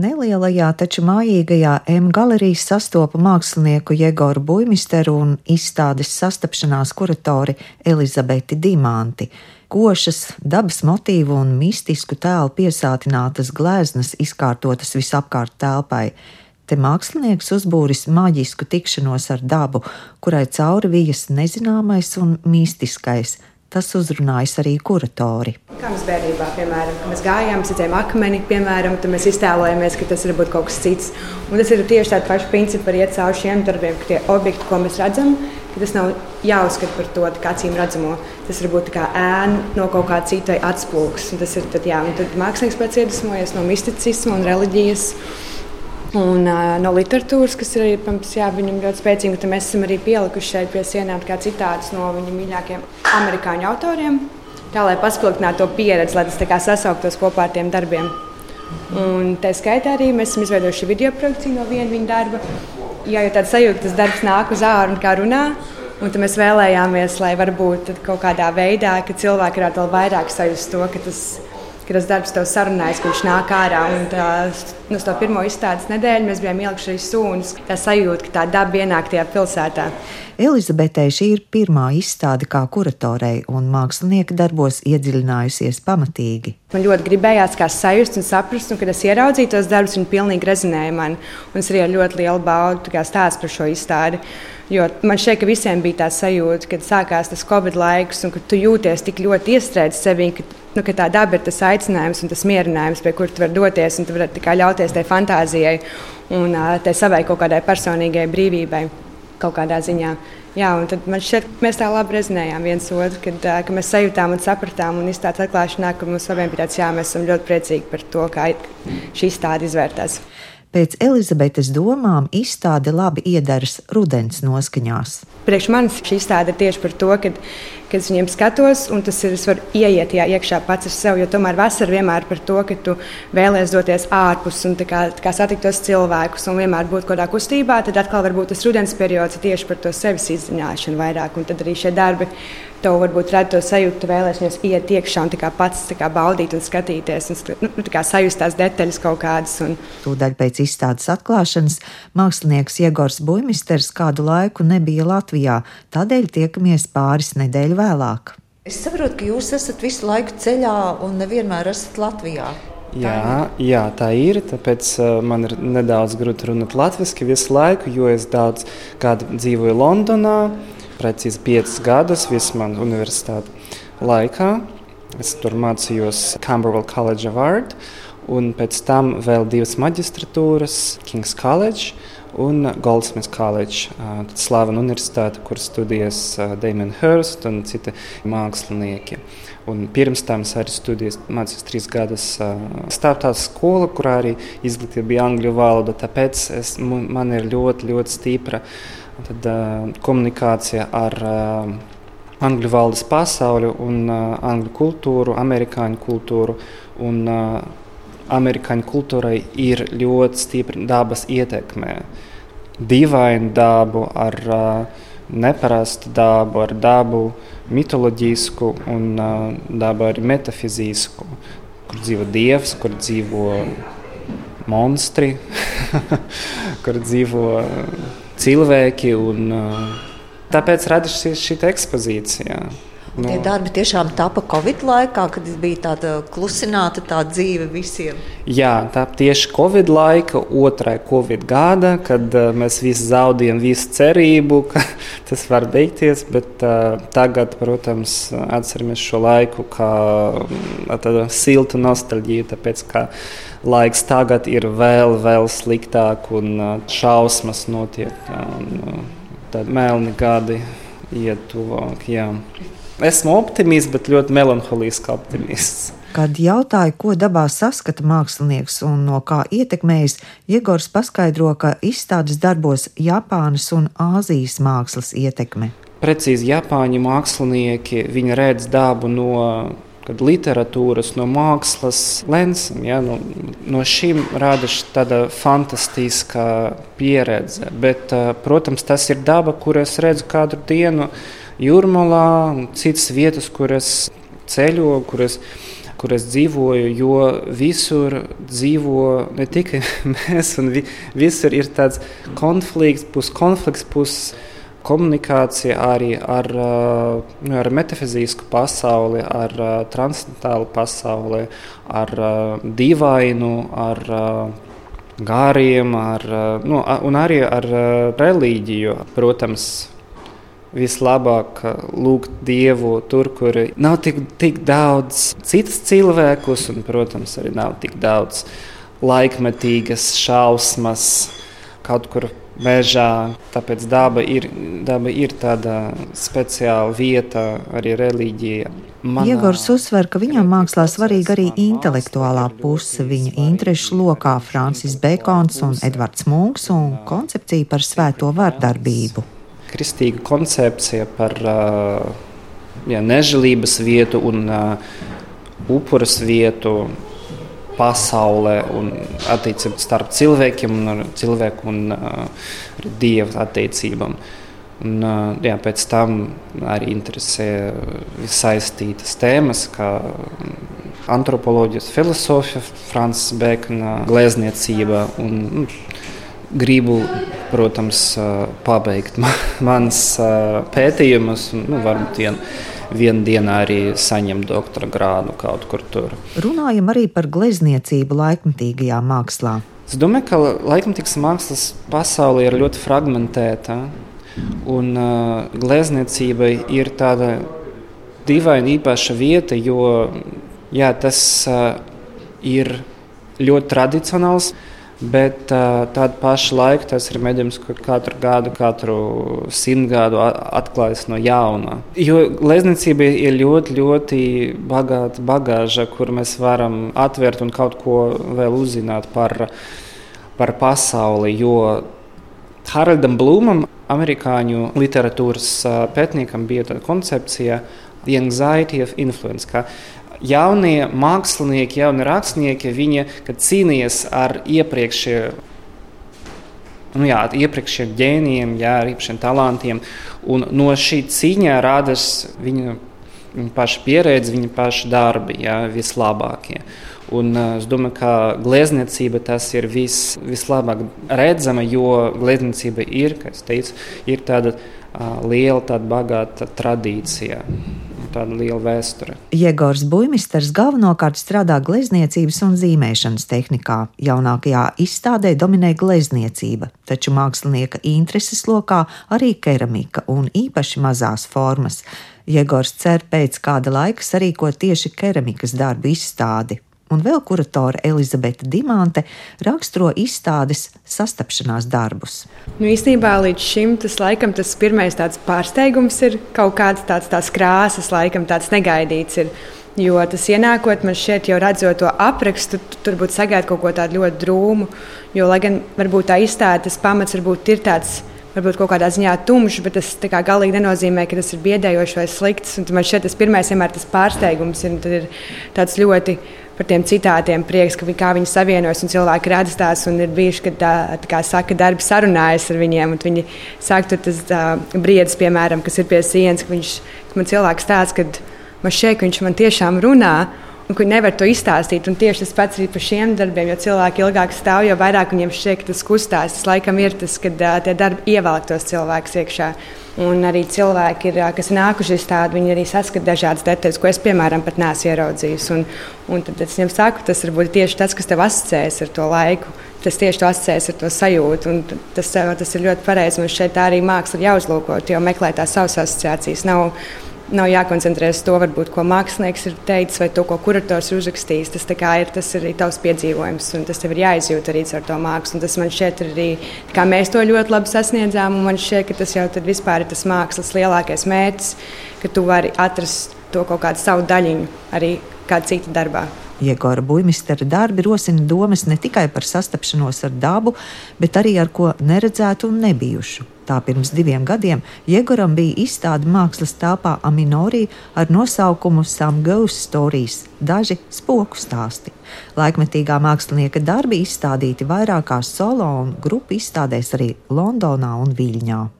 Nelielajā, taču mājīgajā M galerijas sastopa mākslinieku Jegoru Buimisteru un izstādes sastapšanās kuratori Elizabeti Dimanti. Košas, dabas motīvu un mistisku tēlu piesātinātas gleznas izkārtotas visapkārt telpai. Te mākslinieks uzbūris maģisku tikšanos ar dabu, kurai cauri vijas nezināmais un mistiskais, Tas uzrunājas arī kuratori. Kā mēs bērnībā, piemēram, mēs gājām, redzējām akmeni, piemēram, tad mēs iztēlojamies, ka tas būt kaut kas cits. Un tas ir tieši tāds pašs princips, arī iet cauri šiem darbiem, ka tie objekti, ko mēs redzam, tas nav jāuzskata par to acīm redzamo. Tas var būt kā ēna no kaut kā cita atspūgs. Tas ir tad, jā, un tad mākslinieks pēc iedvesmojas no misticisma un reliģijas. Un, uh, no literatūras, kas ir protams, jā, viņam ļoti spēcīga, tad mēs esam arī pielikuši šeit pie sienām citātus no viņa mīļākajiem amerikāņu autoriem. Tā lai paspildinātu to pieredzi, lai tas sasauktos kopā ar tiem darbiem. Un tā skaitā arī mēs esam izveidojuši video produkciju no viena viņa darba. Jā, jau tāds sajūta, tas darbs nāk uz ārā un kā runā. Un mēs vēlējāmies, lai varbūt kaut kādā veidā, cilvēki varētu vēl vairāk sajust to, ka tas ir ka tas darbs tev sarunājas, viņš nāk ārā. Un tā, nu, uz to pirmo izstādes nedēļu mēs bijām ielikuši arī sūnus. Tā sajūta, ka tā daba ienāk tajā pilsētā. Elizabetei šī ir pirmā izstāde kā kuratorei, un mākslinieka darbos iedziļinājusies pamatīgi. Man ļoti gribējās kā sajust un saprast, un kad es ieraudzīju tos darbus, viņi pilnīgi rezinēja man. Un es arī ar ļoti lielu baudu stāstu par šo izstādi. Jo man šķiet, ka visiem bija tā sajūta, kad sākās tas Covid laiks, un ka tu jūties tik ļoti iestrēdzis sevī, ka, nu, ka tā daba ir tas aicinājums un tas mierinājums, pie kura tu vari doties un tu vari ļauties tai fantāzijai un tai savai kaut kādai personīgai brīvībai kaut kādā ziņā. Jā, un tad man šķiet, ka mēs tā labi rezinējām viens otru, kad, kad mēs sajūtām un sapratām, un izstādes atklāšanā, ka mums abiem bija tāds, jā, mēs esam ļoti priecīgi par to, kā šī izstāde izvērtās. Pēc Elizabetes domām izstāde labi iedaras rudens noskaņās. Priekš manis šī izstāde ir tieši par to, ka, kad es viņiem skatos, un tas ir, es varu ieiet jā, iekšā pats ar sevi, jo tomēr vasara vienmēr par to, ka tu vēlēsies doties ārpus un tā kā, tā kā satikt tos cilvēkus un vienmēr būt kaut kādā kustībā, tad atkal varbūt tas rudens periods ir tieši par to sevis izzināšanu vairāk, un tad arī šie darbi tev varbūt rada to sajūtu, ka vēlēsies iet iekšā un kā pats kā baudīt un skatīties, un nu, sajust tās detaļas kaut kādas. Un... Tūdaļ pēc izstādes atklāšanas mākslinieks Iegors Buimisters kādu laiku nebija Latvijā, tādēļ tiekamies pāris nedēļu vēlāk. Es saprotu, ka jūs esat visu laiku ceļā un nevienmēr esat Latvijā. Jā, jā, tā ir. Tāpēc uh, man ir nedaudz grūti runāt latviešu visu laiku, jo es daudz dzīvoju Londonā precīzi piecus gadus visu manu universitāti laikā. Es tur mācījos Camberwell College of Art, un pēc tam vēl divas maģistratūras King's College un Goldsmiths College, slavena universitāte, kur studējas Damien Hirst un citi mākslinieki. Un pirms tam es arī studēju, mācījos trīs gadus starptautiskā skolā, kurā arī izglītība bija angļu valoda. Tāpēc es, man ir ļoti, ļoti stipra tad, komunikācija ar angļu valodas pasauli un angļu kultūru, amerikāņu kultūru. Un, amerikāņu kultūrai ir ļoti stipra dabas ietekme. Dīvainu dabu, ar uh, neparastu dabu, ar dabu mitoloģisku un uh, dabu arī metafizisku, kur dzīvo dievs, kur dzīvo monstri, kur dzīvo. Uh, cilvēki. Un, tāpēc radusies šī ekspozīcija. No. Tie darbi tiešām tapa Covid laikā, kad bija tāda klusināta tā dzīve visiem. Jā, tā tieši Covid laika, otrai Covid gada, kad uh, mēs visi zaudējam visu cerību, ka tas var beigties. Bet uh, tagad, protams, atceramies šo laiku kā tādu siltu nostalģiju, tāpēc ka laiks tagad ir vēl, vēl sliktāk un uh, šausmas notiek. Un, tad melni gadi iet tuvāk. Jā. Esmu optimists, bet ļoti melanholisks optimists. Kad jautāju, ko dabā saskata mākslinieks un no kā ietekmējas, Iegors paskaidro, ka izstādes darbos Japānas un Āzijas mākslas ietekme. Precīzi, Japāņu mākslinieki redz dabu no kad literatūras, no mākslas lensam. Ja, no, no šīm rādās tāda fantastiska pieredze. Bet, protams, tas ir daba, kur es redzu katru dienu jūrmalā un citas vietas, kur es ceļoju, kur es kur es dzīvoju, jo visur dzīvo ne tikai mēs, un vi, visur ir tāds konflikts, pus konflikts, pus komunikācija arī ar, nu, ar metafizisku pasauli, ar transcendentālu pasauli, ar dīvainu, ar gāriem, ar, nu, un arī ar reliģiju. Protams, vislabāk lūgt Dievu tur, kur nav tik, tik daudz citas cilvēkus, un, protams, arī nav tik daudz laikmetīgas šausmas kaut kur mežā. Tāpēc daba ir, daba ir tāda speciāla vieta, arī reliģija. Manā... Iegors uzsver, ka viņam mākslā svarīga arī intelektuālā puse. Viņa interešu lokā Francis Bekons un Edvards Munks un koncepcija par svēto vardarbību. Kristīga koncepcija par jā, nežēlības vietu un uh, upuras vietu pasaulē un attiecības starp cilvēkiem un cilvēku un uh, dievu attiecībām. Un, jā, pēc tam arī interesē saistītas tēmas, kā antropoloģijas filozofija, Frančiska Bekona glezniecība. Un, nu, gribu, protams, pabeigt manas pētījumus, un nu, varbūt vienu vienā dienā arī saņemt doktora grādu kaut kur tur. Runājam arī par glezniecību laikmatīgajā mākslā. Es domāju, ka laikmatīgas mākslas pasaule ir ļoti fragmentēta. Un uh, glezniecība ir tāda dīvaina, īpaša vieta, jo jā, tas uh, ir ļoti tradicionāls. Bet tādu pašu laiku tas ir medījums, kur katru gadu, katru simt gadu atklājas no jauna. Jo glezniecība ir ļoti, ļoti bagāta bagāža, kur mēs varam atvērt un kaut ko vēl uzzināt par, par pasauli. Jo Haraldam Blūmam, amerikāņu literatūras pētniekam, bija tāda koncepcija, Anxiety of Influence jaunie mākslinieki, jaunie rakstnieki, viņi cīnījās ar iepriekšējiem. Nu jā, iepriekšējiem ģēnijiem, jā, ar iepriekšējiem talantiem. Un no šī cīņā rādās viņa, viņa paša pieredze, viņa paša darbi, jā, vislabākie. Un, uh, es domāju, ka glezniecība tas ir vis, vislabāk redzama, jo glezniecība ir, kā es teicu, ir tāda uh, liela, tāda bagāta tradīcija tāda liela vēsture. Jēgors Buļmisters galvenokārt strādā glezniecības un zīmēšanas tehnikā. Jaunākajā izstādē dominē glezniecība, taču mākslinieka intereses lokā arī keramika un īpaši mazās formas. Jēgors cer pēc kāda laika sarīkot tieši keramikas darbu izstādi un vēl kuratore Elizabete Dimante raksturo izstādes sastapšanās darbus. Nu, īstenībā līdz šim tas laikam tas pirmais tāds pārsteigums ir kaut kāds tāds tās krāsas, laikam tāds negaidīts. Ir. Jo tas ienākot, man šķiet, jau redzot to aprakstu, tur būtu sagaidīt kaut ko tādu ļoti drūmu. Jo, lai gan varbūt tā izstāde, tas pamats varbūt ir tāds varbūt kaut kādā ziņā tumšs, bet tas galīgi nenozīmē, ka tas ir biedējošs vai slikts. Un man šķiet, tas pirmais vienmēr tas pārsteigums ir, ir tāds ļoti par tiem citātiem prieks, ka kā viņi savienojas un cilvēki redz tās. Ir bijuši, kad tā, tā kā saka, darbi sarunājas ar viņiem. Viņi saka, tur tas uh, briedis, piemēram, kas ir pie sienas, ka viņš man cilvēks stāsta, ka man šeit viņš man tiešām runā. Un viņi nevar to izstāstīt. Un tieši tas pats ir par šiem darbiem, jo cilvēki ilgāk stāv, jo vairāk viņiem šķiet, ka tas kustās. Tas laikam ir tas, kad uh, tie darbi ievelk tos cilvēkus iekšā. Un arī cilvēki, ir, kas ir nākuši uz tādu, viņi arī saskata dažādas detaļas, ko es, piemēram, pat neesmu ieraudzījis. Un, un tad es viņiem saku, tas varbūt tieši tas, kas tev asociējas ar to laiku. Tas tieši asociējas ar to sajūtu. Tas, tas ir ļoti pareizi. Man šeit arī māksla ir jāuzlūko, jo meklē tās savas asociācijas. Nav, nav jākoncentrējas to, varbūt, ko mākslinieks ir teicis vai to, ko kurators ir uzrakstījis. Tas, ir, tas arī tavs piedzīvojums, un tas tev ir jāizjūt arī ar to mākslu. Un tas man šķiet, arī mēs to ļoti labi sasniedzām. Man šķiet, ka tas jau ir tas mākslas lielākais mērķis, ka tu vari atrast to kaut kādu savu daļiņu arī kādā cita darbā. Iegora Buļmistera darbi rosina domas ne tikai par sastapšanos ar dabu, bet arī ar ko neredzētu un nebijušu. Tā pirms diviem gadiem Jegoram bija izstāde mākslas telpā Aminorī ar nosaukumu Some Ghost Stories - daži spoku stāsti. Laikmetīgā mākslinieka darbi izstādīti vairākās solo un grupu izstādēs arī Londonā un Viļņā.